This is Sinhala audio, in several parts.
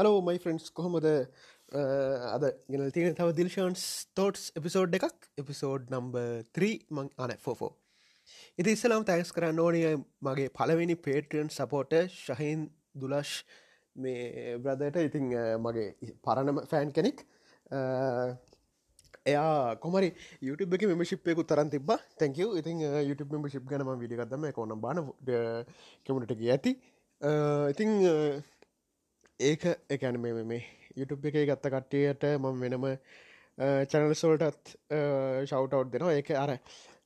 හලෝ මයි ෆ්‍රන්ස් කොහොමද? අද ගෙනල් තියෙන තව දිල්ෂන්ස් තෝටස් එපිසෝඩ් එකක්. එපිසෝඩ් නම්බ 3 මං අන ෆෝෆෝ ඉති ඉස්සලාම් තැස් කරන්න ඕනය මගේ පලවෙනි පේටියන් සපෝට ශහින් දුලශ් මේ බ්‍රදයට ඉතිං මගේ පරණම ෆෑන් කෙනෙක්. එයා කොමරි YouTube එක මෙමශිප්යකු තරන් තිබ තැක ඉතින් YouTube මෙමශිප් ගනම විඩිගත්තම කොන බාන කමටක ඇති. ඉතිං ඒක එකැන මේ මේ YouTube එක ගත්ත කට්ටියට මම වෙනම චැනලසෝල්ටත් ශවටව් දෙනවා. ඒක අර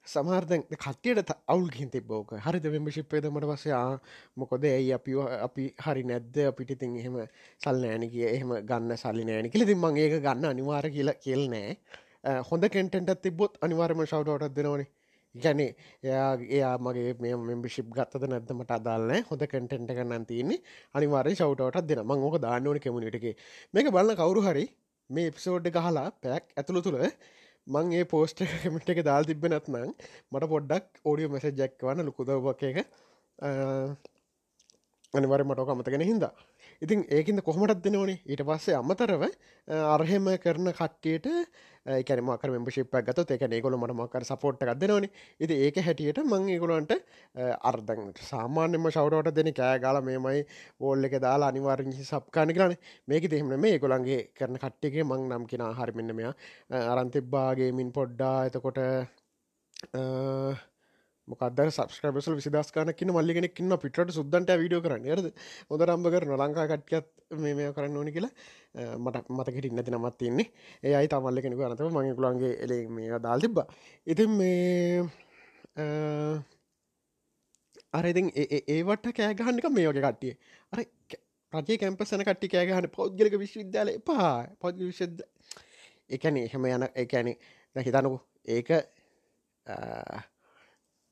සමාර්ධ කට්ටියට අවුල් ගින් තිබෝක හරිද මෙමශිප්පේද මට පසයා මොකොද ඇයි අපි අපි හරි නැද්ද? අපිට තින් එහෙම සල් නෑන කිය එහෙම ගන්න සල්ලි නෑන කියල. තින් මං ඒක ගන්න අනිවාර කියලා කෙල් නෑ. හොඳ කෙන්ටෙන්ටත් තිබොත් අනිවාර්ම ශවටවටත් දෙනවනේ. ගැනේ එයා එයා මගේ මේ මෙම්බිශිප් ගත්තද නැද්ද මට අදාල්න හොඳ කටෙන්ට කන්නන් තියන්නේ. අනිවාර ශවටට දෙන මං ඕක දාන්නවන කෙමනිටගේ මේක බලන්න කවරු හරි මේ එපිසෝඩ් ගහලා පැක් ඇතුළ තුළ මං ඒ පෝස්ට කමිට එක දාල් තිබෙන නත්නං මට පොඩ්ඩක් ඕඩියෝ මෙස ජැක්වන්න ලොකුදවක් එක අනිවර මටෝක අමතගෙන හින්දා. ඉතින් ඒකින්ද කොහොමටත් දෙනවනේ ඊට පස්සේ අමතරව අරහෙම කරන කට්ටියට එකනමක මෙම්පිප් ගත එක ඒකොල මට මකර සපෝට් එකක් දෙනවනේ ඉති ඒක හැටියට මං ඒගොලන්ට අර්ධන් සාමාන්‍යම ශවරට දෙන කෑ ගාල මේමයි ඕල් එක දාලා අනිවාරංහි සප්කාන කරන මේක දෙහෙමන මේ ගොලන්ගේ කරන කට්ටිගේ මං නම් කෙන හරිමින්න මෙයා. අරන්තිබ්බාගේ මින් පොඩ්ඩා. එතකොට මොකද සබස්ක්‍රබසල් විසිදස්කාන කියන මල්ලිගෙනෙක් ඉන්න පිට සුද්දන්ට වීඩියෝ කරන්න. යද හොද රම්භ කර නොලංකා කට්කත් මේ කරන්න ඕනි කියලා මට මතකට ඉන්නති නමත් තින්නේ ඒ අයි තමල්ල කෙනෙක අනතම මගේ කුළන්ගේ එල මේ දාල් තිබ්බ. ඉතින් මේ අරඉතින් ඒවට කෑගහන්නික මේ වගේ කට්ටිය. අර රජේ කැම්පසන කට්ටි කෑගහන පෞද්ගලක විශ්විද්‍යාල එපා. පොද් විශ්ද එකන එහෙම යන එකැනෙ හිතනකු ඒක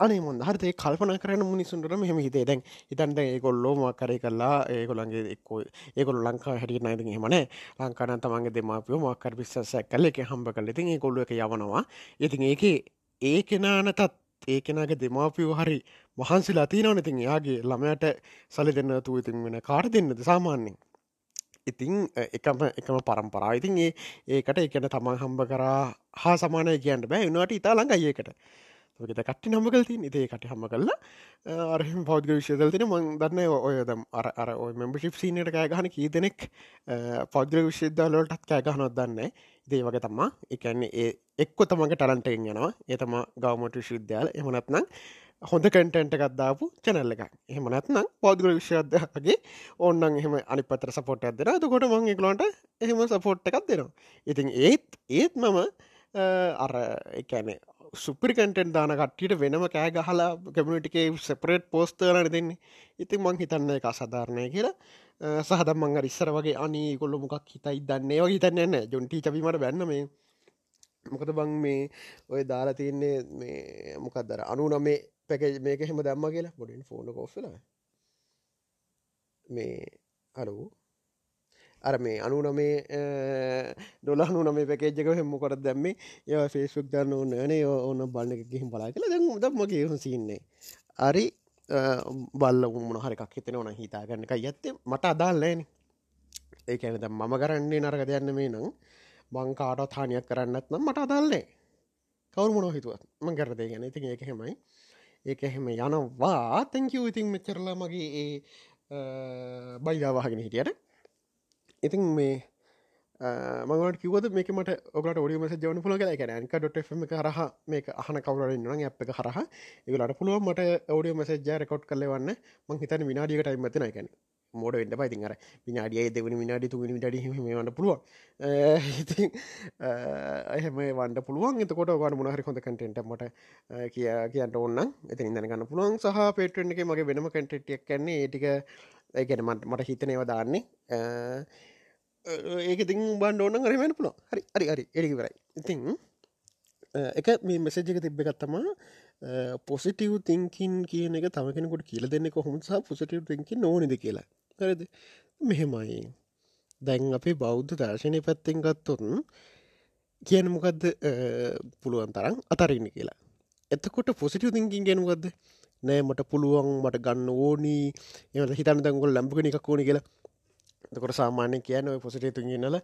අනේ මොන් හරතේ කල්පන කරන මිනිසුන්ට මෙහම හිතේ. දැන් හිතන්ට ඒකොල්ලෝ මක්කරය කරලා ඒකොළන්ගේ එක්කෝ ඒකොල් ලංකා හැටිය නයිති හෙමන ලංකාන තමන්ගේ දෙමාපියෝ මක්කර පිස්සසැක් කල එක හම්බ කල ඉතින් ඒ කොල්ල එක යවනවා. ඉතින් ඒක ඒ කෙනානතත් ඒ කෙනගේ දෙමාපියෝ හරි වහන්සේ ලතිනවන ඉතින් එයාගේ ළමයට සලි දෙන්න තු ඉතින් වෙන කාට දෙන්නද සාමාන්‍යෙන් ඉතිං එකම එකම පරම්පරා ඉතින් ඒ ඒකට එකන තමන් හම්බ කරා හා සමානය කියන්න බෑ. වනාට ඉතා ළඟ ඒකට. ගෙත කට්ටි නම්මකල් තින් ඉතේ කට හම කල්ලා අරහම පෞද්ග විශ්ෂදල් තින මං දන්න ඔයදම් අර අර ඔය මෙම්බිප් සීනයට කෑගහන කී දෙනෙක් පෞද්ග විශ්ෂදදාලටත් කෑගහනොත් දන්න දේ වගේ තමා එකන්නේ ඒ එක්කො තමන්ගේ ටලන්ටෙන් යනවා. ඒතම ගවමට විශ්විද්‍යාල එමනත්නම් හොඳ කටන්ට එකක්දාපු චැනල්ල එක එහමනත්නම් පෞද්ගල විශ්වද්‍යගේ ඔන්නන් එහෙම අනි පතර සපොට් ඇදෙන දකොට මං එකලොන්ට එහෙම සපෝට් එකක් දෙනවා. ඉතින් ඒත් ඒත් මම අර එකනේ සුපරි කටෙන් දාන කට්ටියට වෙනම කෑ ගහලා කමිටිකේ සෙපරේට් පෝස්තරන දෙන්නේ. ඉතින් මං හිතන්න එක අසධාරණය කියලා. සහද මංග ඉස්සර වගේ අනී කොල්ල මොකක් හිතයි දන්නේ? වගේ හිතන්න ජොන්ටි චබීමට බැන්න මේ. මොකද බං මේ ඔය දාලා තියන්නේ මේ මොකක්දර අනු නමේ පැක මේක හෙම දැම්ම කියලා. බොඩින් ෆෝන කෝස්සල මේ අලු අර මේ අනු නමේ ඩොලහනු නමේ පැකේජක හෙම කොට දැම්ම? ඒ ෆේස්ුක් දන්න ඕනනේ ඕන්න බන්න එක ගිහිම් බලා කියලා. දැ දම කියහු සින්නේ අරි බල්ල උමන හරිකක් හිතෙන ඕන හිතාගන්න එක ඇත්තේ. මට අදාල්ලෑන ඒ ඇනද මම කරන්නේ නරක දෙයන්න මේ නම් බංකාටත් හානියක් කරන්නත් නම් මට අදල්ලේ කවරු මොන හිතුවත්. ම කරදේ ගැන. ඉතින් ඒක හෙමයි ඒක එහෙම යනවා. තැංකව ඉතින් මෙච්චරලා මගේ ඒ බයිදාවාගෙන හිටියට ඉතින් මේ මගට කිවද මේක මට ඔකට ඔඩිය මස ජවන පුල කලා ගැන ඇක ඩොට එක හරහ මේක අහන කවරන්න ඇප් එක හරහ. ඒලට පුළුව මට ඔඩිය මසජ රෙකොඩ් කලවන්න මං හිතන විනාඩියක ටයිම් මතන ගැන මෝඩ වෙන්න පයිති අර විනාඩිය දෙවනි විනාඩි තුනි ඩ වන්න පුළුව එහෙම වන්ඩ පුළුවන්. එතකොට වාට මොනහරි හොඳ කටෙන්ට මට කිය කියන්න ඔන්න එති ඉඳන ගන්න පුළුවන්. සහ පේටෙන් එක මගේ වෙනම කටෙටියක් කන්නේ ඒටික ඒගැන මට මට හිතනයව දාන්නේ. ඒක ඉතින් බන්ඩ ඕන්න අරමෙන පුළ හරි හරි හරි. එඩිවරයි ඉතින් එක මේ මෙසේජක තිබ්බගත්තමා පොසිටව් තිංකින් කියන එක තම කෙනෙකුට කියල දෙන්න කොහොමසා පොසිටව් තිංකින් නොනද කියලා. හරද? මෙහෙමයි. දැන් අපේ බෞද්ධ දර්ශනය පැත්තෙන් ගත්තොතුන් කියන මොකක්ද පුළුවන් තරම් අතරන්න කියලා. එතකොට පොසිටව තිංකින් ගෙනුවක්ද නෑ මට පුළුවන් මට ගන්න ඕනී. එම හිතන දංගොල් ලම්පක එකක් ඕනි කියලා. තකොට සාමාන්‍ය කියන ඔය පොසිටේ තුන්ගන්නල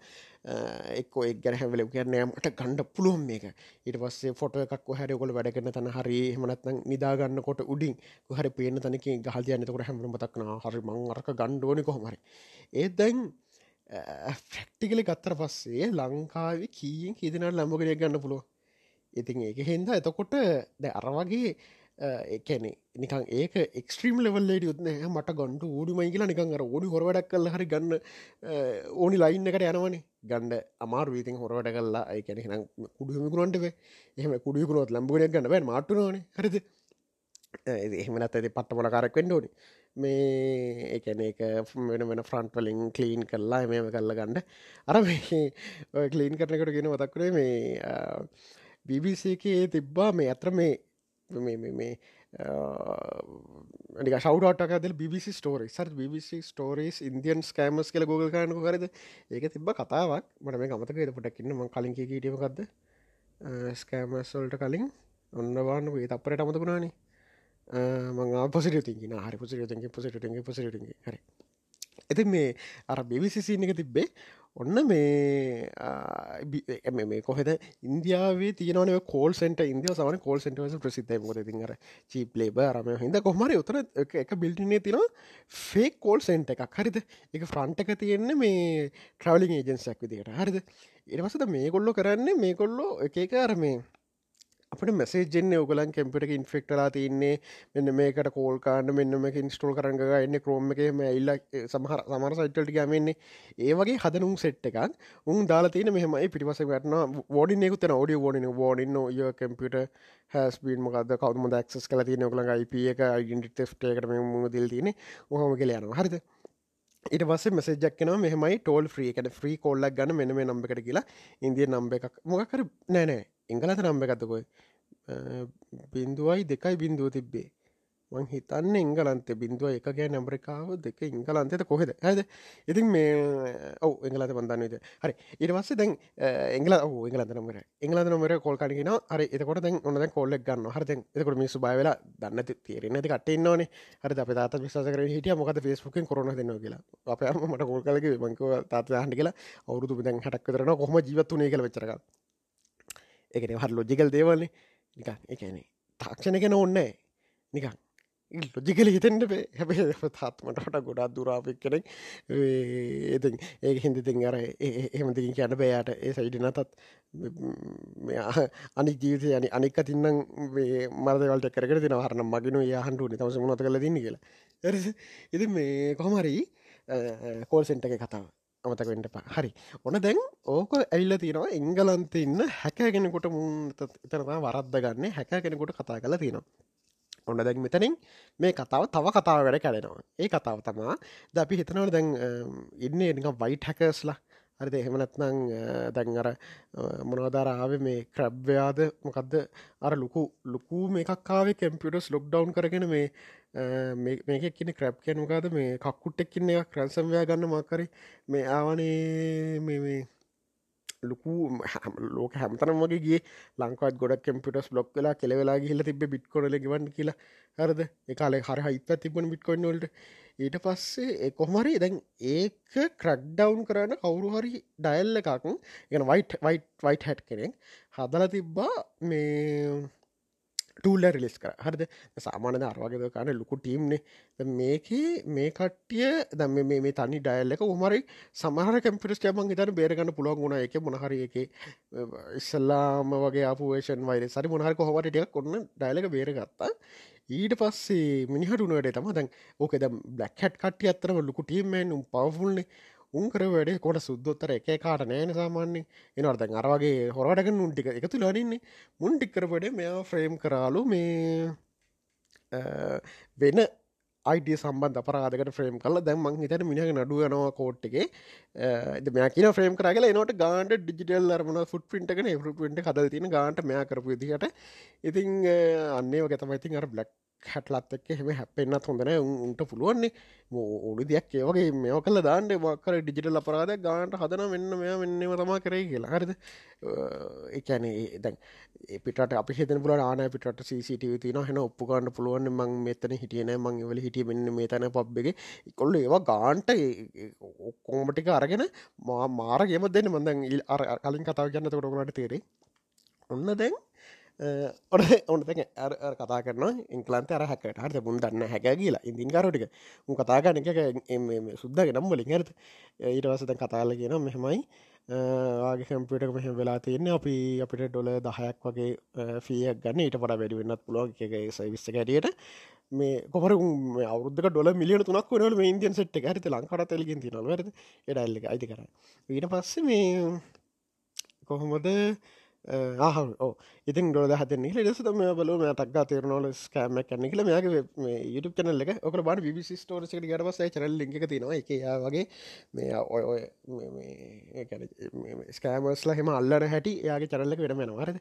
එක්කෝ එක් ගැන හැවල කියන්න යට ගණඩ පුළුවන් මේක. ඊට පස්සේ ෆොට එකක් හර කොල වැඩගන්න තන හරි හමනත්න නිදාගන්න කොට උඩින් හරි පේන තනක ගහදයන්නතකට හැමට මතක්න හරි මං අරක ගණ්ඩෝනි කොහමරි ඒ දැන් ෆැක්ටිකලි ගත්තර පස්සේ ලංකාව කීයෙන් හිදනට ලම්බගෙනයක් ගන්න පුළුව ඉතින් ඒක හින්දා එතකොට ද අර වගේ එකැනෙ නිකන් ඒක එක්ස්ට්‍රීම් ලෙවල්ලට යුත්න මට ගොන්ඩ ූඩුමයි කියලා නිකන් අර ඕඩි හොරවැඩක් කල්ල හරි ගන්න ඕනි ලයින්න එකට යනවනේ. ගණ්ඩ අමාර වීතින් හොරවට කල්ලා එකැනෙ නම් කුඩුමිකුරන්ටේ එහෙම කුඩියකුරුවත් ලම්බුණයක් ගන්න බෑ මාටුනවානේ හරිද? එහෙමනත් ඇති පට්ට මොල කාරක් වෙන්ඩෝනි මේ එකන එක වෙන වෙන ෆ්‍රන්ට් වලින් කලීන් කරලා මෙම කල්ල ගණ්ඩ අර මේ කලීන් කරනකට ගෙන මතක්කරේ මේ බිබිසේකේ තිබ්බා මේ අත්‍ර මේ මේ නික ශවටක් busy story sir busy stories Indian scams කල ගෝග කරනක කරද ඒක තිබ කතාවක්. මට මේ අමතක පොටක්කින්න ම කලින් කීටමකක්ද ස්කෑමස්වල්ට කලින් ඔන්නවාන්න වේ අපරට අමතකුණානේ මං පොසිට තිකින හරි පොසිට පොසිට පොසිට හරි. ඇති මේ අර බිවිසිසින එක තිබ්බේ ඔන්න මේ මේ කොහෙද? ඉන්දියාවේ තියනවන කෝල් සෙන්ට ඉන්දිය සමන කෝල් සෙන්ටවස ප්‍රසිද්ධ මොද තිර චීප් ලේබ රම හිද කොහමරි උතර එක බිල්ටිනේ තින ෆේ කෝල් සෙන්ට එකක්. හරිද? එක ෆ්‍රන්ට් එක තියෙන්නේ මේ ට්‍රවලින් ඒජන්සක් විදිට හරිද? ඉරවසද මේ කොල්ලො කරන්නේ? මේ කොල්ලෝ එක අර මේ අපට මැසේජෙන් ඔගලන් කැම්පිට ඉන්ෆෙක්ටලා තින්නේ. මෙන්න මේකට කෝල්කාන්න මෙන්න මේක ඉන්ස්ටෝල් කරග එන්න. ක්‍රෝම එකම ඉල්ල සමහර සමර සයිටල්ට ගමන්නේ ඒ වගේ හදනුම් සෙට් එකක්. උන් දාලාතින මෙහමයි පිටිවස වටන ෝඩිනෙකුත ෝඩිය ෝඩින ෝඩින්න ය කම්පියට හැස්බීන් මොකද කවම දක්ස් කල තින ඔකළඟ IP එක ඉඩිට ටේකට මුණ දිල් තින හොම කියල යන හරිද? ඉට පස්සේ මෙසේජක්න මෙහමයි ටෝල් ්‍රී එකට ්‍රී කොල්ලක් ගන්න මෙන මේ නම්බකට කියලා ඉන්දිය නම්බ එකක්. මොකකර නෑනෑ එංගලත නම්බ එකතකොයි බින්දුවයි දෙකයි බින්දුව තිබ්බේ. මං හිතන්න එංගලන්තේ බින්දුව එකගේ නැම්රිකාව දෙක ඉංගලන්තෙත කොහෙද? ඇද ඉතින් මේ ඔව එංගලත බන්ධන්නේද හරි. ඉරවස්ස දැන් එංගල එංගලත නමර එංගලත නොමර කොල්කනගෙන හරි. එතකොට දැන් ඔන්න කොල්ලෙක් ගන්න හර. එතකොට මිසු බයවෙලා දන්න තේරෙන ඇති කට න්නවන හරි. අප තාත විශස කර හිටිය. මොකද ෆෙස්බුකෙන් කොරන දෙන්න කියලා. අප මට කොල් කලක මංකව තාත හන්ඩ කියලා. අවුරුදු දැන් හටක් කරන කොහම ජීවත්තුනේ කළ වෙච්චරක එකන හර ලොජිකල් දේවල්න්නේ නිකන් එකනේ තාක්ෂණ කෙන ඔන්නෑ නිකන් ලොජිකල හිතෙන්ට බේ. හැබ තාත්මටට ගොඩා දුරාපක් කෙනෙක් ඒති ඒ හින්දි තින් අර එහෙමතිකින් කියන්න බෑයට ඒ සයිඩ නතත් අනි ජීවිතය අනි අනික් තින්නම් මරදවලට කරට තින හරන මගෙන යහන්ටු තවස මනත කල දින්න කියලා. ඉති මේ කොහමරී කෝල් සෙන්ට එක කතාව. අමතක වෙන්ට පා හරි. ඔන්න දැන් ඕක ඇල්ල තියෙනවා එංගලන්ත ඉන්න හැක කෙනෙකුට ඉතනවා වරද්ද ගන්න හැක කෙනෙකුට කතා කල තියෙනවා. ඔන්න දැන් මෙතනින් මේ කතාව තව කතාව වැඩ කැඩෙනවා. ඒ කතාව තමා ද අපි හිතනවල දැන් ඉන්න නික වයිට හැකස්ලා හරිද? එහෙමනැත්නං දැන් අර මොනවදාරාව මේ ක්‍රබ්වයාද මොකක්ද අර ලොකු ලොකු මේකක්කාවේ කැම්පියටස් ලොක් ඩවන් කරගෙන මේ මේක කියන ක්‍රප් කියනමකාද මේ කක්කුට්ටෙක්කින්න එක ක්‍රන්සම්වයා ගන්න මක්කරි මේ ආවනේ මේ ලොකු ලෝක හැමතනම් වගේ ගේ ලංකාත් ගොඩක් කම්පිටස් බ්ලොක් වෙලා කෙලවෙලා හිල තිබ බිට්කොල ගවන්න කියලා. හරද? එකකාලේ හර හිත තිබන බිට්කොන්නවලට ඊට පස්සේ කොහමරි දැන් ඒක ක්‍රක්්ඩවන්් කරන්න කවුරු හරි ඩයිල්ල එකක් ගෙන වයිට වයිට වයිට හැට් කෙනෙක් හදල තිබ්බා. මේ ටූල්ල රිලිස් කර. හරිද? සාමානද අරවාගද කාන ලොකු ටීම්නේ මේක මේ කට්ටිය දම මේ තනි ඩයිල්ලක උමරි සමහර කැම්පිටස් ටමන් තන බේරගන්න පුළුවන් ගුණ එක මොනහර එක ඉස්සල්ලාම වගේ අපපුේෂන් වයි සරි මොහර කොහොමටටියක් කොන්න ඩයිලක බේරගත්තා ඊට පස්සේ මිනිහටුනට තම දැන් ඕකද බ්ලක් හැට් කට්ටිය අත්තරම ලොකු ටීම්මෙන් උම් පවෆුල්න්නේ උන්කර වැඩේ කොට සුද්දොත්තර එක කාට නෑන සාමාන්‍ය එනවර්ද අරවගේ හොරටක උන්ටික එකතු ලනින්නේ මුන්ටික්කර වැඩේ මෙයා ෆ්‍රේම් කරාලු මේ වෙන අයිඩ සම්බන්ධ අපරාධකට ෆ්‍රේම් කල දැම්මං හිතට මිනිහ නඩුවනවා කෝට්ටගේ මැකින ෆ්‍රේම් කරගල නට ගාන්ට ඩිජිටල් අරමන ෆුට පින්ටගෙන ෆුට්ට හදල් තින ගාන්ට මෙයා කරපු දිහට ඉතින් අන්නේ වගතමයිතින් අර බ්ලක් හැටලත් එක්ක හෙම හැපෙන්න්නත් හොඳන උන්ට පුළුවන්නේ ඕඩු දෙයක් ඒවගේ මෙෝ කල දාන්න. මක්කර ඩිජිටල් අපරාද ගාන්ට හදන වෙන්න මෙයා වෙන්නම තමා කරේ කියලා. හරිද? එකැනේ දැන් පිට අපි හිත පුල ආන පිට සිට තින හෙන ඔප්පුකාන්න පුළුවන් මං මෙතන හිටියන මං වල හිටිය මෙන්න මේ තැන පබ්බගේ කොල්ල ඒවා ගාන්ට ඔක්කෝමටික අරගෙන මා මාරගේම දෙන්න. මඳන් අර කලින් කතාව ගන්න තොටකට තේරේ ඔන්න දැන් ඔන ඔන්න කතා කරන ඉංකලන්ත අර හැකට හට මුන් දන්න හැක කියලා. ඉදින් කරටික උන් කතාගන එක සුද්දගේ නම් වලින් ඇරත ඊට වසත කතාල කියන මෙහෙමයි. ආගේ කම්පියටක මෙහම වෙලා තියන්නේ. අපි අපිට ඩොල දහයක් වගේ ෆියක් ගන්න. ඊට පට වැඩි වෙන්නත් පුලො එක විස්ස කැටියට මේ කොමර අවුද්ධ ඩොල මිලියන තුනක් වනල ඉන්දියන් සට් හරිත ලංකාට තෙලගින් තිනල ඇද එඩල්ල අයිති කර ඊට පස්සේ මේ කොහොමද ආහු ඕ ඉතින් ඩොද හත නිල දෙසතම බල ටක්ගා තේරනෝල ස්කෑම කන්න කියල මේගේ YouTube චනල්ල එක. ඔක බට විසි ස්ටෝරසට ගටවස චනල් ලික තිනවා එක වගේ මේ ඔය ඔය ස්කෑමස්ලා හෙම අල්ලන හැටි යාගේ චරල්ලක වෙනමෙන වරද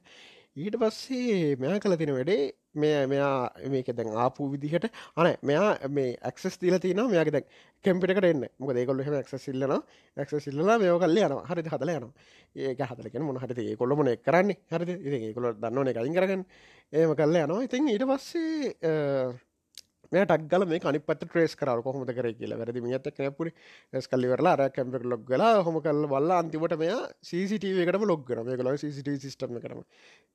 ඊට පස්සේ මෙයා කල තින වැඩේ මෙය මෙයා මේක දැන් ආපු විදිහට අන මෙයා මේ ඇක්සස් දීල තින මෙයාක දැක් කෙම්පිට එන්න. මොක දෙකොල්ල හෙම ක්ස සිල්ලන ක්ස සිල්ලා මේෝ කල්ල යන හරි හදල යන ඒක හදලගෙන මොන හරිත ඒ කොල්ලමන කරන්නේ? හරි ඒ කොල දන්නවන කලින් කරගන්න. ඒම කල්ල යනවා. ඉතින් ඊට පස්සේ මේ ටක්ගල මේ අනිපත් ට්‍රේස් කරව කොහොමද කර කියලා. වැරදි මියත කැපුරි ස් කල්ලිවරලා අර කැම්පෙක් ලොක් ගලා හොම කල් වල්ල අන්තිමට මෙයා CCTV එකටම ලොක්ගන මේ කල CCTV සිිටම කරම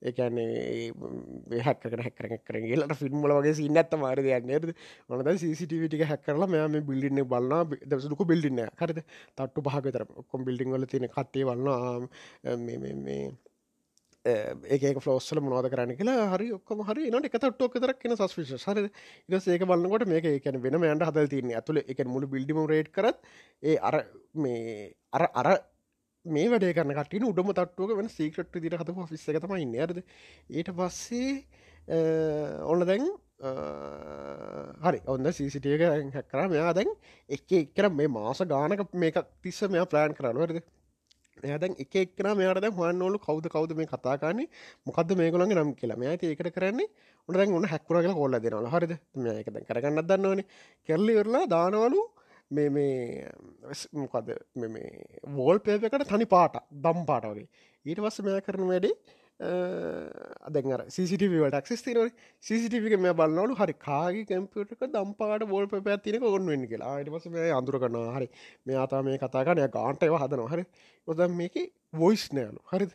ඒකන්නේ හැක්කන හැකර කර කියලට ෆිල්ම්මල වගේ සින්න ඇත්ත මාර දෙයන්නේද මොනද CCTV ටික හැක්කරලා මෙයා මේ බිල්ලින්න බලන්න දසුක බිල්ඩින්න හරිද? තට්ටු පහකතර ඔක්කොම් බිල්ඩිං වල තියෙන කත්තේ වන්න මේ ඒක ෆලෝස්සල මොවාද කරන්න කියලා හරි ඔක්කම හරි නට එක ටොක් තරක් කියෙන සස්විශ හර එක ඒක බලන්නකොට මේක එකන වෙන මෑන්ට හදල් තින්නේ ඇතුළ එක මුළු බිල්ඩිම රේට් කරත් ඒ අර මේ අර අර මේ වැඩ කරන කට උඩම තට්ටුවක වෙන සීකට දිට හත ෆිස්ස තම ඉන්න. ඇද ඊට පස්සේ ඔන්න දැන් හරි. ඔන්න සීසිටියක හැකර මෙයා දැන් එක එක්කර මේ මාස ගානක මේක තිස්ස මෙයා ප්ලෑන් කරනවරද එයදැන් එක එක්න මෙයාට හන්නෝලු කවද කවද මේ කතාකාන්නේ මොකද මේගොළන්ගේ නම් කියලා. මෙයා ඒකට කරන්නේ උනරැන් උන්න හැක්කරගල හොල්ල දෙනල හරිද? මේකද කරගන්නත් දන්නවනේ කෙල්ලිවෙරලා දානවලු මේ මේ මොකද මේ වෝල් පේපකට තනි පාට දම් පාට වගේ. ඊට පස්ස මෙයා කරන වැඩේ අදර සිටිවට ක්ස් තින සිටික මේ බලන්නලු හරි කාගේ කැම්පියටක දම්පාට බෝල් පැත්තිනක ඔන්න වෙන්න කියලා. අයට පස මේ අඳුර කරනවා හරි. මේ අතා මේ කතාගනය ගාන්ටයව හදනවා. හරි. ඔද මේක වොයිස් නෑලු හරිද?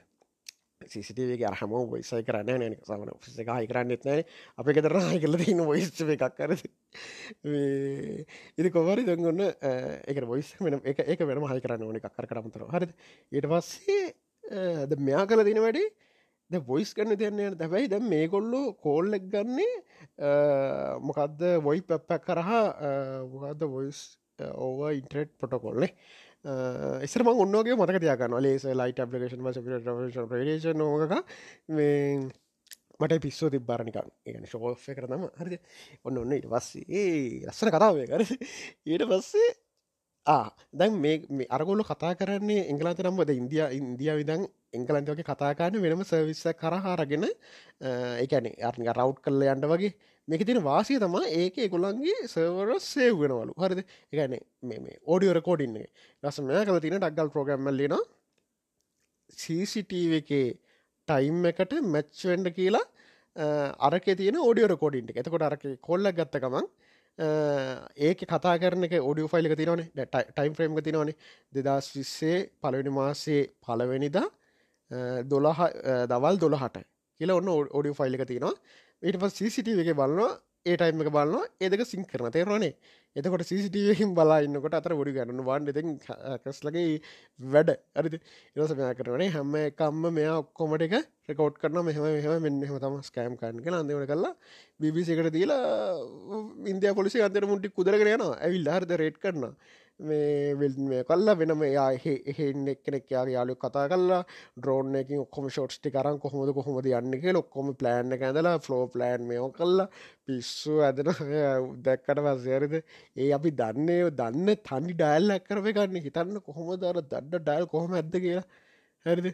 සිසිටවේ අරහම වොයිසයි කරන්න නක සමන ිස හයි කරන්න එත්නෑ අප ෙතර හයි කල තින්න වොයිස් එකක්. කරද ඉදි කොවරි දගන්න එක වොයිස් වෙන එක එක වෙනම හයි කරන්න ඕන එකක් කර කරමතර හරිද? ඊට පස්සේ ද මෙයා කල දින වැඩේ ද වොයිස් ගන්න දෙන්නේ දැබැයි දැ මේ කොල්ලු කෝල්ලෙක් ගන්නේ මොකක්ද වොයි පැප්පැක් කරහා මොකක්ද වොයිස් ඕව ඉන්ට්‍රෙට් පොටකොල්නේ එසරම ඔන්නගේ මතක තියකන්න ලේස ලයිට පපිකේන් ප්‍රේෂන් නෝක මේ මට පිස්සෝ තිබ්බාරනිකන් ඒගන ශෝෆය කරනම හරි. ඔන්න ඔන්න ඉට පස්සේ. ඒ ලස්සන කතාවේ කර ඊට පස්සේ දැන් මේ අරගොල්ල කතා කරන්නේ එංගලන්ත නම්බද ඉන්දිය ඉන්දිය විදන් එංගලන්තවගේ කතාකාරන වෙනම සර්විස්ස කරහාරගෙන එකන අර්නික රව් කල්ල යන්ට වගේ. මේක තින වාසිය තම ඒක එකුළන්ගේ සර්වර සේව් වෙනවලු. හරිද? එකන මේ ඕඩියෝ රකෝඩින්නේ ලස මෙය කල තින ඩක්ගල් ප්‍රෝගම්මල්ලන CCTV එකේ ටයිම් එකට මැච්වෙන්ඩ කියලා අරක තියෙන ඕඩියෝ රකෝඩින්ට එතකොට අරක කොල්ල ගත්තකමන් ඒක කතා කරන ඔඩිය ෆයිල්ක තිනවන ටයිම් ෆ්‍රේම්ක තිනවන දෙදස් විස්සේ පලවෙනි මාසේ පලවෙනිදා දොළහ දවල් දොළහට කියල ඔන්න ඔඩිය ෆයිල්ක තිනවා ඊට පස් CCTV එක බලනවා ඒ ටයිම් එක බලන්න ඒදක සිං කරන තේරවානේ එතකොට සිසිටවකින් බලා ඉන්නකොට අතර ොඩි ගන්න වාන් එති කස්ලගේ වැඩ. ඇරිති ඉරස මෙයා කරනේ හැම එකම්ම මෙයා ඔක්කොමට එක රෙකෝඩ් කරන මෙහම මෙහම මෙන්න හම තම ස්කෑම් කන්න කළ අන්දවට කල්ලා බිසිකට දීලා ඉන්දයා පොලිසි අන්තර මුටි kuderගෙන යනවා. ඇවිල් හරද රේට් කරනවා. මේ වෙල්ම කල්ලා වෙනම යා එහෙන්න එක්කෙනෙක් යාගේ යාලු කතා කල්ලා ඩ්‍රෝන් එකින් ඔක්කොම ෂෝට්ටි කරන් කොහොමද කොහොමද යන්නක ලොක්කොම ප්ලෑන් එක ඇඳලා ෆලෝ ප්ලෑන් මෙෝ කල්ලා පිස්සු ඇදෙන දැක්කට පස්සයරද ඒ අපි දන්නේ දන්න තනි ඩයිල් ඇක්කරව ගන්න හිතන්න කොහොම දර දඩ ඩයිල් කොහොම ඇද කියලා? හැරිද?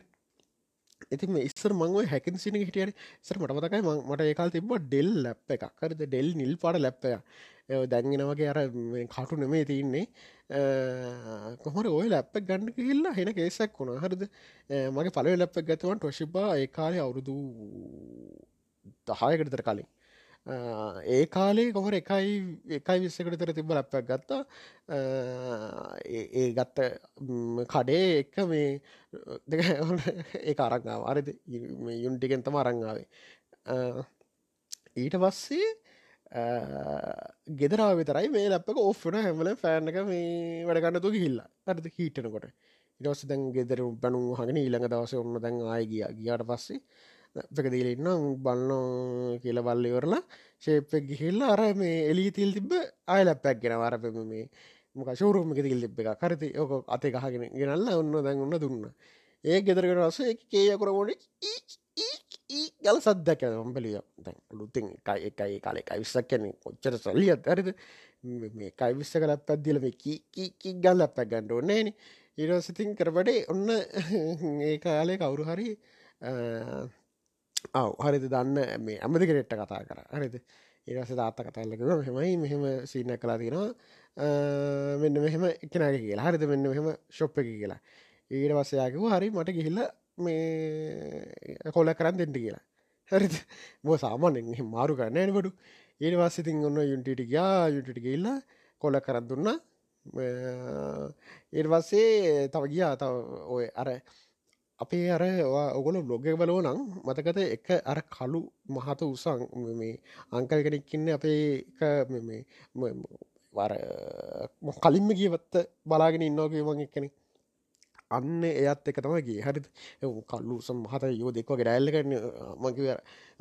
ඉතින් ඉස්සර මංව හැකින් සින හිටියට සර මටමතකයි මට ඒකාල් තිබ ඩෙල් ලැප් එකක්. කරද ඩෙල් නිල් පාට ලැප්පය දැන්ගෙන වගේ අර කටු නෙමේ තියන්නේ. කොහර ඔය ලැප්ප ගන්න කිල්ලා හෙන කේසක් වුණා. හරිද? මගේ පල ලැප්ප ගතවන් ටොශිබා ඒකාලය අවුරුදු දහයකටතර කලින්. ඒ කාලේ කොහර එකයි එකයි විස්සකට තර තිබ ලැප්පක් ගත්තා. ඒ ගත්ත කඩේ එක මේ දෙක ඒ අරංගාව අරද යුන්ටිගෙන් තම අරංගාවේ ඊට පස්සේ ගෙදරාව විතරයි. මේ ලැප්ක ඔෆ්න හැමල ෆෑන්නක මේ වැඩගන්නතු හිල්ලා අරද හිටනකොට ඉටස දැන් ගෙදර බැනු හගෙන ඊළඟ දවස ඔන්න දැන් ආය ගිය. ගියාට පස්සේ පැකදීලඉන්න බලන්න කියල බල්ලිවරලා ශේප්ප ගිහිල්ලා අර මේ එලි තිල් තිබ ආය ලැප්පැක් ගෙන වරපම මේ මොක ශෝරුම්ක තිල් තිබ එක කරති ඕක අතේ කහගෙන ගෙනල්ල ඔන්න දැන් ඔන්න දුන්න. ඒ ගෙදරගෙන රස කේයකුරමොඩ ගල සද්දක ම්බලිය ලුතින් එකයි එකයි කාල එකයි විස්සක් කියන කොච්චර සල්ලියත් ඇරිද මේ කයිවිස්ස කලත් පද්දිල මේ කී ගල් අප ගණ්ඩ ඕන්නේන ඉරසිතින් කරබඩේ ඔන්න ඒ කාලේ කවුරු හරි අව හරිද දන්න මේ ඇමදි කෙනෙට්ට කතා කර හරිද ඒරස දාත්ත කතල්ලකම මෙහෙමයි මෙහෙම සීන කලා තියෙනවා මෙන්න මෙහෙම එකනගේ කියලා හරිද මෙන්න මෙහෙම ශොප්ප එක කියලා ඊට වස්සයාකිව හරි මට ගිහිල්ල මේ කොල කරන්න දෙෙන්ට කියලා. හරි බෝ සාමානෙන් මාරු කරන්න ඇනබඩු ඒට වස්සිතින් ඔන්න යුන්ටිට ගයා. යුටිට ගල්ලා කොල කරත් දුන්න. ඒට වස්සේ තව ගියා. තව ඔය අර අපේ අර ඔගොල බ්ලොග්ග බලෝ නම් මතකත එක අර කලු මහත උසං මේ අංකල් කෙනෙක්කින්න අපේ වර කලින්ම ගියවත්ත බලාගෙන ඉන්නෝගේ මං එක්කනෙ අන්න එයත් එක තමගේ හරි කල්ලු සම් හත යෝ දෙක්වගේ ඩැල්ලකන්න මකිව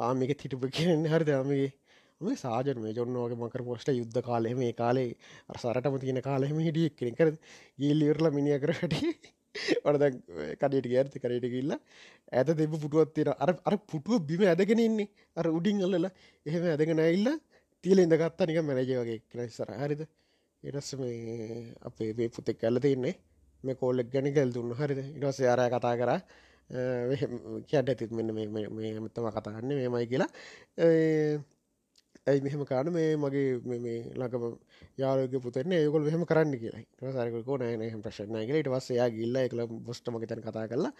ආමික තිටපු කියන්න. හරිදමගේ මේ සාජන මේ ජොන්නෝගේ මකර පොස්ට යුද්ධ කාලෙම මේ කාලේ අරසරටම තියෙන කාලෙම හිටිය කෙන කර ගිල්ලිවරල මිනිිය කරට වඩ කඩට ගෑර්ති කරට කිල්ලා ඇත දෙබ පුටුවත්තින අර අර පුටුව බිම ඇදගෙන ඉන්නේ. අර උඩින් අල්ලලා එහෙම ඇදගෙන ඉල්ල තියල ඉඳගත්තා නික මැනජ වගේ කනස්සර හරිද? එරස් මේ අපේ වේ පුතෙක් ඇල්ල තින්නේ මේ කෝල්ලෙක් ගැන ගැල් දුන්න හරිද? ඉටස අරය කතා කර කියට ඇතිත් මෙන්න මෙතම කතාන්න මේමයි කියලා. ඇයි මෙහෙම කාන මේ මගේ මේ ළඟම යාලක පුතන ඒකොල් මෙහම කරන්න කියලා. සරකෝ නෑන හම ප්‍රශ්න කියල. ඉට වස්ස යා ගිල්ල එකල බොස්ටම තැන කතා කරලා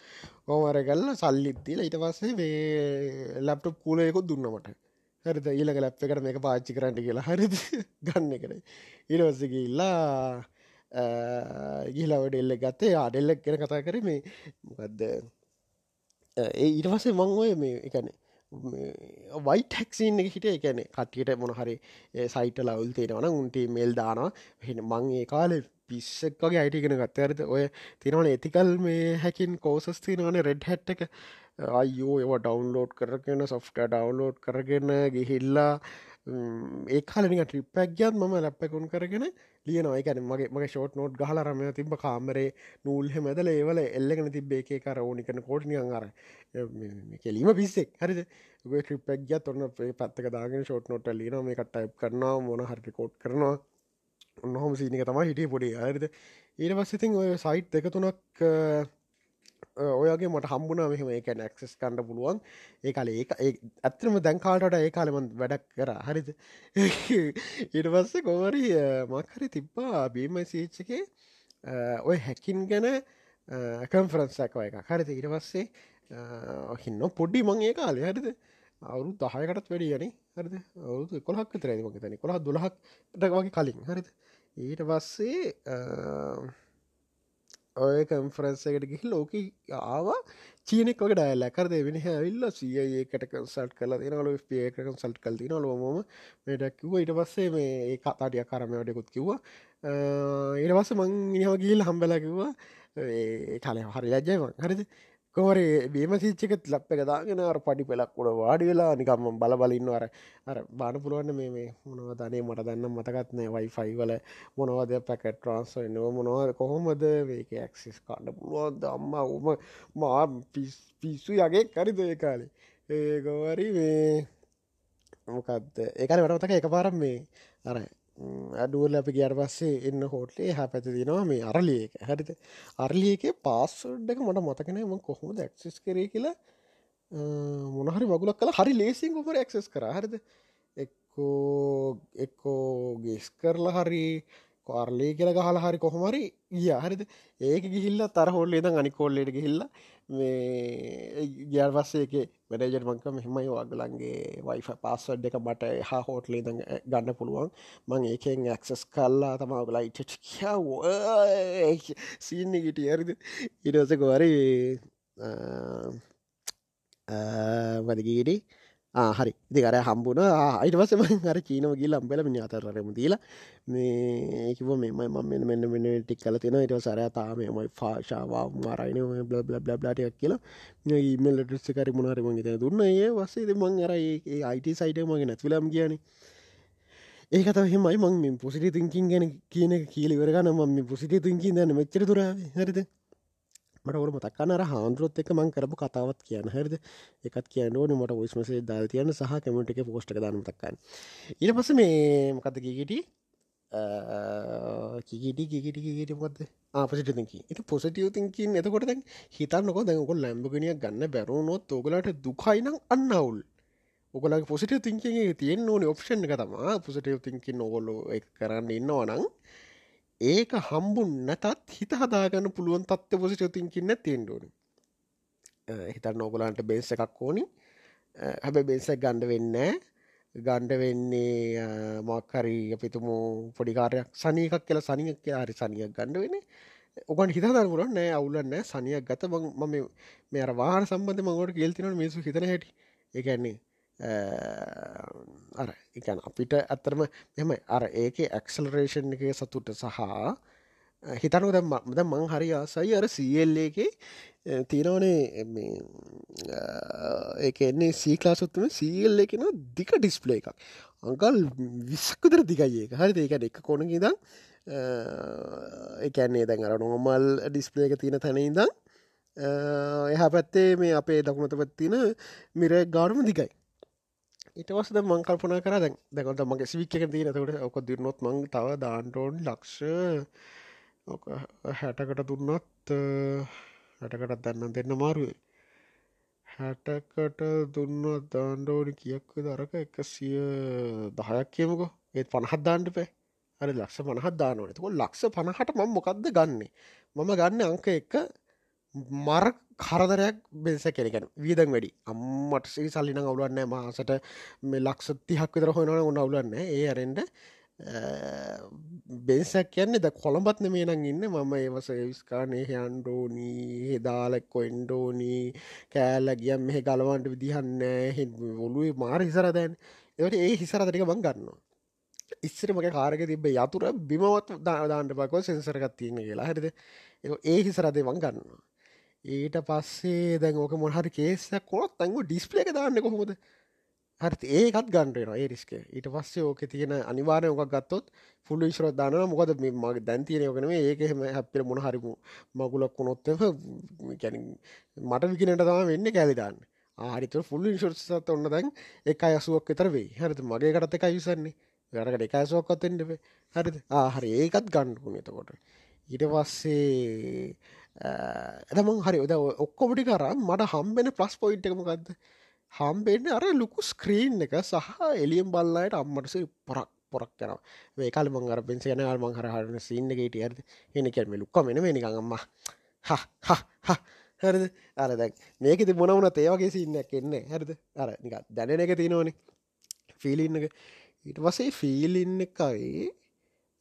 ඕමර කල්ල සල්ලිත්තිල ඉට පස්සේ මේ ලැප්ටප් කූලයකොත් දුන්නමට හරිද? ඊලක ලැප් එකට මේක පාච්චි කරන්න කියලා. හරිද? ගන්න කර ඉරවස්සගිල්ලා ගිහිලාවට එල්ල ගත්තේ. ආඩෙල්ලක් කෙන කතා කර මේ මොකක්ද ඒ ඊට පසේ මං ඔය මේ එකන වයි ටැක්සින් එක හිට එකන කට්ටියට මොනහරි සයිට ලවල් තේෙනවන උන්ට මෙල් දානවා. හෙන මං ඒ කාලෙ පිස්සක් වගේ අයිටගෙන ගත්තඇරත ඔය තිනවන ඇතිකල් මේ හැකින් කෝසස් තිනවන රෙඩ් හැට් එක. අයෝ ඒව ඩවන්ලෝඩ් කරගෙන සොෆ්ට ඩවන්ලෝඩ් කරගෙන ගිහිල්ලා ඒ කාලනික ට්‍රිප්පක් ගත් ම ලැප්පකුන් කරගෙන ලියනවා. එකන මගේ මගේ ෂෝට් නෝට් ගහලරම තිබ කාමරේ නූල්හෙ මැදල ඒවල එල්ලගෙන තිබේ කර ඕනිකන කෝට්නියන් අර කෙලීම පිස්සෙක්. හරිද? ගේ ට්‍රිපක් ගත් ඔන්න පත්තක දාගෙන ෂෝට් නොට ලින මේ කට්ටයිප් කරනවා. මොන හරි කෝට් කරනවා. ඔන්නහොම සීනික තම හිටිය පොඩි අයරිද ඊට පස්සඉතින් ඔය සයිට් එක තුනක් ඔයගේ මට හම්බුණ මෙහම ඒක නැක්සස් කණ්ඩ පුළුවන්. ඒ කාල ඒ ඇත්‍රම දැන්කාල්ට ඒ කාලෙම වැඩක් කර. හරිද? ඉට පස්ස කෝවරි මක්හරි තිබ්බා බීම සීච්චකේ ඔය හැකින් ගැන කම්ෆරන්සැකව එක හරිත ඉට පස්සේ හින්න පොඩ්ඩි මං ඒ කාලේ. හරිද? අවුරු දහයකටත් වැඩි යන හරිද? අවුතු කොලහක් තරේම තන කොහ දුලහක්ට වගේ කලින්. හරිද? ඊට පස්සේ ඔය කම්ෆරන්ස එකට ගිහි ලෝක ආවා. චීනෙක් වගේ ඩයිල්ල කරද වෙන ඇවිල්ල සිය ඒකට කන්සල්ට් කල තිනවල පේක කන්සල්ට් කල් තින ලොමම මේටක්කිව ඉට පස්සේ මේ ඒ කතාටිය කරමයටකුත් කිව්වා. ඉට පස්ස මං ඉනිහම ගිල් හම්බල කිව්වා කලය හරි ලජ්ජයම හරිද? කොමරේ බේම සිච්චකත් ලප් එක දාගෙන අර පඩි පෙලක් උඩ වාඩි වෙලා නිකම්ම බල බලන්න අර අර බාන පුළුවන්න මේ මේ මොනව දනේ මට දන්න මතකත්නෑ වයිෆයි වල මොනවද පැකට් ට්‍රන්ස් නුව මොනවද කොහොමද මේක ඇක්සිස් කාන්න පුළුවන්ද? අම්ම උම මා පිස්සු යගේ කරිද ඒ කාලේ? ඒගවරි මේ මොකක්ද ඒකන වටමතක එක පාරම් මේ අර අඩුවල අපි ගියට පස්සේ එන්න හෝටලේ හ පැති දෙනවා මේ අරලියක හරිත අරලියක පාස්සඩ්ඩක මට මතකනෑ ම කොහොම දැක්සිස් කරේ කියලා. මොනහරි වගුලක් කළ. හරි ලේසින් උපර ඇක්සස් කර. හරිද? එක්කෝ එක්කෝ ගෙස් කරලා හරි කාර්ලේ කියල ගහල හරි කොහොමරි ගිය. හරිද? ඒක ගිහිල්ල තර හොල්ලේ ද අනිකෝල්ලට ගිහිල්ලා මේ ගියර්වස්සේක වැඩජට මංක මෙහෙමයි වගලන්ගේ වයිෆ පාස්සඩ් එක බට හා හෝටලේ ද ගන්න පුළුවන්. මං ඒකෙන් ඇක්සස් කල්ලා තම ඔගලා ඉට කියාව. සීන්න ගිට ඇරිද ඉඩසකවරි වදගීඩි හරි. ඉදිකර හම්බුණ අයිටවස හර චීනව ගිල් අම්බල මිනි අතරරම දීලා මේකිව මෙම ම මෙන්න මෙන්න ටික් කල තින ඉට සර තාමමයි ෆාශාවා මාරයින බ්ල බ්ල බ්ලටයක් කියලා ඉමල්ලටස කරි මුණරම ත දුන්න. ඒ වස්සේ මං අර ඒ අයිට සයිට මගේ නැතිවලම් කියන ඒකත හෙමයි මං පොසිටි තිංකින් ගැන කියන කියලිවරගන ම පොසිටි තිංකින් දන්න මෙච්චර තුර හරිද? මට ඔර මතක්කන්න අර හාන්දුරොත් එක මං කරපු කතාවත් කියන්න. හරිද? එකත් කියන්න ඕන. මට ඔයිස්මසේ දා තියන්න සහ කැමට එක පෝස්්ට දාන මතක්කන්න ඊට පස මේ මොකද ගීගට කිගට කිගට කිගට මොද ආපසිටතිකි එති පොසිටියව තිකින් එතකොට දැන් හිතන්නකො. දැකොල් ලැම්බගෙනයක් ගන්න බැරුණොත් ඕගලට දුකයිනම් අන්නවුල් ඔගල පොසිට තිංකින් තියෙන් ඕන ඔප්ෂන් එක තමා පොසිටව තිංකින් නොගොල්ලො එක කරන්න ඉන්නවනං ඒක හම්බුන් නැතත් හිත හදාගන්න පුළුවන් තත්ව පොසිටතින්කින්න තියෙන්ඩෝන හිතත් නෝගලන්ට බේස එකක් ඕනි. හැබ බේසක් ගණ්ඩ වෙන්න ගණ්ඩ වෙන්නේ මක්කරි අපිතුමු පොඩිකාරයක් සනීකක් කියලා සනියක් කියලා හරි සනියක් ගණ්ඩ වෙන ඔබන් හිතදරපුරන් නෑ අවුලන්න සනියක් ගත මම මේ වාර සම්බන්ධ මගට කෙල්තිනට මිසු හිතන හැටි. එකන්නේ අර එකන් අපිට ඇත්තරම එම අර ඒක ඇක්සලරේෂන් එක සතුට සහ හිතනු දැ ද මං හරි ආසයි අර සල්ලගේ තියෙනවනේ ඒක එන්නේ සීලාසුත්තුම සීල් එකෙන දික ඩිස්පලේ එකක්. අංකල් විස්සක්කදර දිගයි එක හරි ඒක එක කොන ඉදම් එකන්නේ දැන් අර නොමල් ඩිස්පලේ එක තියෙන තැන ඉදම් එහ පැත්තේ මේ අපේ දකුණත පැත්තින මිර ගාඩම දිගයි. ඉටවස්ද මං කල්පනා කර දැන් දැකොට මගේ සිවික් එක දීන තකට ඔක දිරනොත් මං තව දාන්ටෝන් ලක්ෂ. හැටකට දුන්නත් හැටකටත් දන්න දෙන්න මාරුවේ. හැටකට දුන්න දාන්ඩෝනි කියක්ව දරක එක සිය දහයක් කියමකෝ. ඒත් පණහත් දාන්ට පේ හරි ලක්ෂ පණහත් දානවනතක ලක්ෂ පණහට මම මොකක්ද ගන්නේ? මම ගන්න අංක එක මර කරදරයක් බෙස කෙනෙකැන වීදන් වැඩි. අම්මට සී සල්ලින අවුලන්න මාසට මේ ලක්ෂ තිහක් විතර හොනන උන්න අවුලන්න ඒ අරෙන්ඩ බෙන්සක් කියන්න ද කොළඹත්න මේ නං ඉන්න. මම ඒවස විස්කානේ හන්ඩෝනී හෙදාලෙක්කො එන්ඩෝනී කෑල්ල ගියම් මෙහ ගලවන්ට විදිහන්න හෙ ඔොලුවේ මාර හිසරදැන් එවට ඒ හිසරතටික බං ගන්නවා. ඉස්සර මගේ කාරක තිබ යතුර බිමවත් දාදාන්ට පකෝ සෙන්සරගත් තියෙන කියලා. හරිද? ඒ හිසරදේ වන් ගන්නවා. ඊට පස්සේ දැන් ඕක මොහරි කේසයක් කොත් තැංගු ඩිස්පලේ එක දාන්න කොහොමද? හරි ඒකත් ගණඩනවා ඒ රිස්ක ඊට පස්සේ ඕක තියෙන අනිවාරය ඕක ගත්තොත් ෆුල්ල ඉස්රොත් දාන මොකද මේ මගේ දැන්තියනය කනම ඒකහෙම හැපිල මොන හරිමු මගුලක් වුණොත්තම මට විකිනට තම වෙන්න කැලිදාන්න ආරිත ෆුල් ඉන්ශුරසත් ඔන්න දැන් එක අයසුවක් විතර වේ හරිත මගේ කටත එක යුසන්නේ වැරකට එක අයසුවක්කත්තෙන්ටේ හරිද? ආහරි ඒකත් ගණ්ඩුන එතකොට. ඊට පස්සේ ඇතමං හරි ඔද ඔක්කොමටි කරම් මට හම්බෙන ප්ලස් පොයින්් එකමකක්ද හම්බෙන්න අර ලොකු ස්ක්‍රීන් එක සහ එලියම් බල්ලයට අම්මටස පොරක් පොරක් යන ඒකල් මං අර පෙන්සි යන මං හරහරන සින්නගේට ඇද එනකැම ලුක්ක මෙන නිකඟම්ම හරිද? අර දැ මේකෙති මොනවන තේවගේ සින්නක් එන්නේ හරිද? අර නික දැන එක තිනවනේ ෆිලින්න එක. ඊට වසේ ෆිලින්න එකයි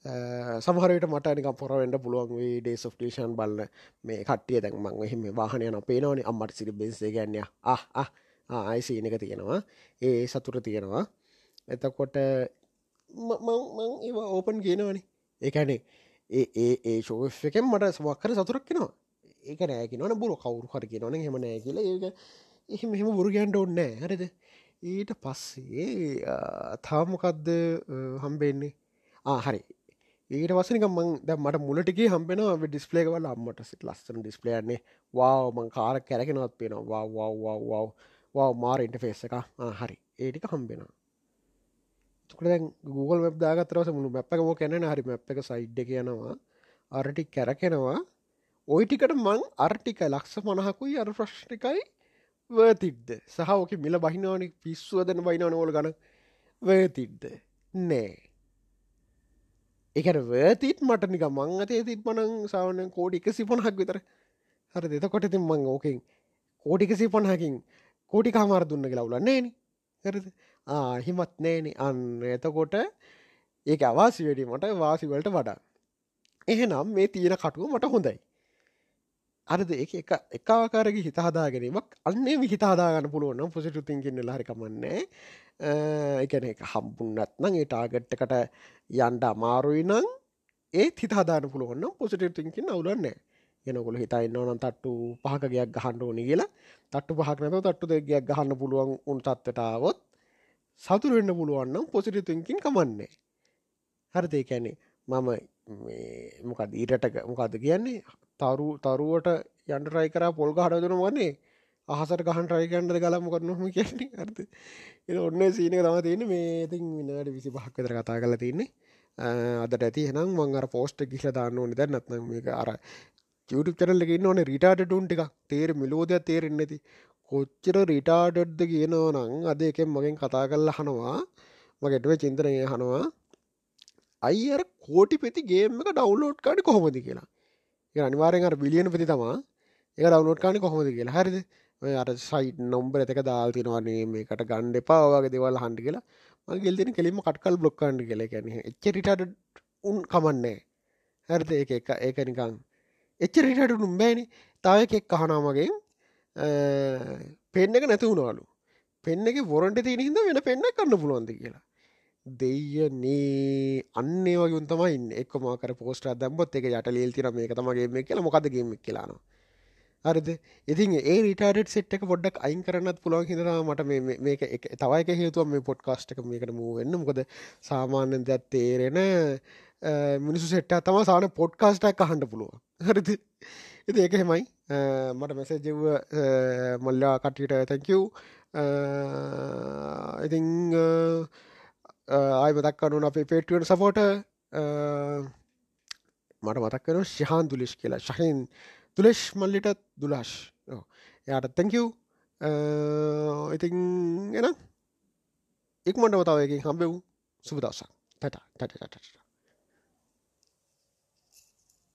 සමහරට මට නික පොරවෙන්ට පුළුවන් වේ ඩේස් ෝටේෂන් බලන්න මේ කට්ටිය. දැන් මං එහෙම වාහනය යන පේනවනේ. අම්මට සිරි බෙන්සේ ගැන්න. අහ ආයිසීන එක තියෙනවා. ඒ සතුර තියෙනවා. එතකොට මං ඒවා ඕපන් කියනවනේ. ඒකැනේ ඒ ඒ ඒ ශෝෂ එකෙන් මට සමක්කර සතුරක් කෙනවා ඒක නෑකි නොන බුරු කවුරු හර කියනවන හෙම නෑ කියලා. ඒක එහෙම මෙහෙම බුරු ගැන්ඩ ඔන්නෑ හරිද? ඊට පස්සේ තාමකක්ද හම්බෙන්නේ? ආහරි ඊට වසනික මං ද මට මුලටිගේ හම්බෙන ඩිස්පලේ වල අම්මට සිට ලස්සන ඩිස්පලේන්නේ වාව මං කාර කැරගෙනවත් පේන වා වව් වව් වව් වව් මාර ඉන්ටෆේස් එක. හරි. ඒටික හම්බෙන තුකද Google වෙබ් දාගතරස මුළු මැප්ක ෝ කැන හරි මැප් එක සයිඩ් කියනවා අරටි කැරකෙනවා. ඔයිටිකට මං අර්ටික ලක්ෂ මනහකුයි අර ප්‍රශ්ටිකයි වතිද්ද. සහ ඕක මිල බහිනවානි පිස්සුවදන බයිනවන ඕල ගන වතිද්ද. නෑ. එකට වතිත් මට නික මං අතේ තිත් මනං සාවන කෝඩි එකසි පොනහක් විතර. හර දෙත කොට තින් මං ඕකෙන් කෝටිකසි පොනහකින් කෝටි කාමාර දුන්න කියලා උලන්නේන හරද? හිමත් නෑන අන්න එතකොට ඒක අවාසි වැඩීමට වාසිවලට වඩා. එහෙනම් මේ තියෙන කටුව මට හොඳයි. අරද එක එක එකාකාරග හිතහදාගැනීමක් අන්නේ හිතාදාගන්න පුළුවන්න පොසිටු තිංකින්න හරිකමන්නේ එකන එක හම්බුන්නත් නං ඒ ටාගට්ටකට යන්ඩ අමාරුයි නං ඒත් හිතාදාන පුළුවන්න පොසිටව තිංකින් අවුලන්නේ එනකොල හිතයින්න ඕනම් තට්ටු පහකගයක් ගහන්ඩ ඕනි කියලා. තට්ටු පහක් නැත තට්ටු දෙගයක් ගහන්න පුළුවන් උන් තත්වටාවොත් සතුරෙන්න්න පුළුවන්නම් පොසිටි තිංකින් කමන්නේ. හරිදේ? කැනේ මම මොකද ඊරට මොකද කියන්නේ? තරු තරුවට යන්ට රයි කරා පොල්ග හඩදන වන්නේ? අහසට ගහන් රයිකන්ඩ ගලම කරනහම කියන්නේ? ඇත එ ඔන්න සීනක තම තියන්න. මේ ඉතින් විනාට විසි පහක් කතර කතා කල තින්නේ අදට ඇති හෙනම් මංගර පෝස්ට කිල දාන්න ඕනි. දැ නත්න මේක අර YouTube චරල්ලකින්න ඕන රිටාට ටුන්ට එක තේර මිලෝදයක් තේරෙන්නේ ඇති කොච්චර රිටාඩඩ්ද කියනව නං අද එකෙන් මගෙන් කතා කල්ල හනවා මගෙටව චින්තනය හනවා අයිර කෝටි පෙති ගේම එක ඩව්ලෝඩ් කාඩි කොහොමද? කියලා. ඒ අනිවාරෙන් අර බිලියන පති තමා. ඒ ඩව්ලෝඩ් කාඩි කොහොමද කියලා. හරිද? අර සයිට් නොම්බර එක දාල් තිනවන්නේ මේකට ගණ්ඩ එපාවාගේ දෙවල් හන්ඩි කියලා. මගේ ගෙල්තින කෙලිම කටකල් බ්ලොක්කන්ඩ කියල. ගැන එච්චරිටට උන් කමන්නේ හැරත ඒ එක ඒක නිකං එච්චරිටට නුම්බෑනි තාව එකෙක් කහනාමගේ පෙන්න එක නැති වුණවාලු පෙන්න එක වොරන්ට තියන හිද වෙන පෙන්න්න කන්න පුළුවන්ද කියලා. දෙයනේ අන්නේ වගේ උන්තමයි එක් මාකර පෝස්ට දැම්බොත් එක යට ලේල් තින මේ තමගේ මේ කියලා. මොකදගේම කියලානවා හරිද? ඉතින් ඒ රිටාඩ සෙට් එක පොඩ්ඩක් අයින් කරන්නත් පුළුවන් හිදනා මට මේක තවයික හේතුව මේ පොඩ්කාස්ට් එක මේකට මූ වෙන්න. මොකද සාමාන්‍යෙන් දැත් තේරෙන මිනිසු සෙට්ට තම සාන පොඩ්කාස්ටක් අහන්ඩ පුළුව හරිද? ඉති ඒක හෙමයි මට මෙසේජව්ව මල්ලා කටට තැකව් ඉතිං ආය මතක්කනුන අපේ පේටුවට සපෝට. මට මතක්කන ශහන් දුලිෂ් කියලා. ශහින් තුලෙෂ් මල්ලිටත් දුලාශ් එයාට තැංකව් ඉතින් එන ඉක්මට මතාවයකින් හම්බෙව්. සුබදසක් ටට ටට ටට.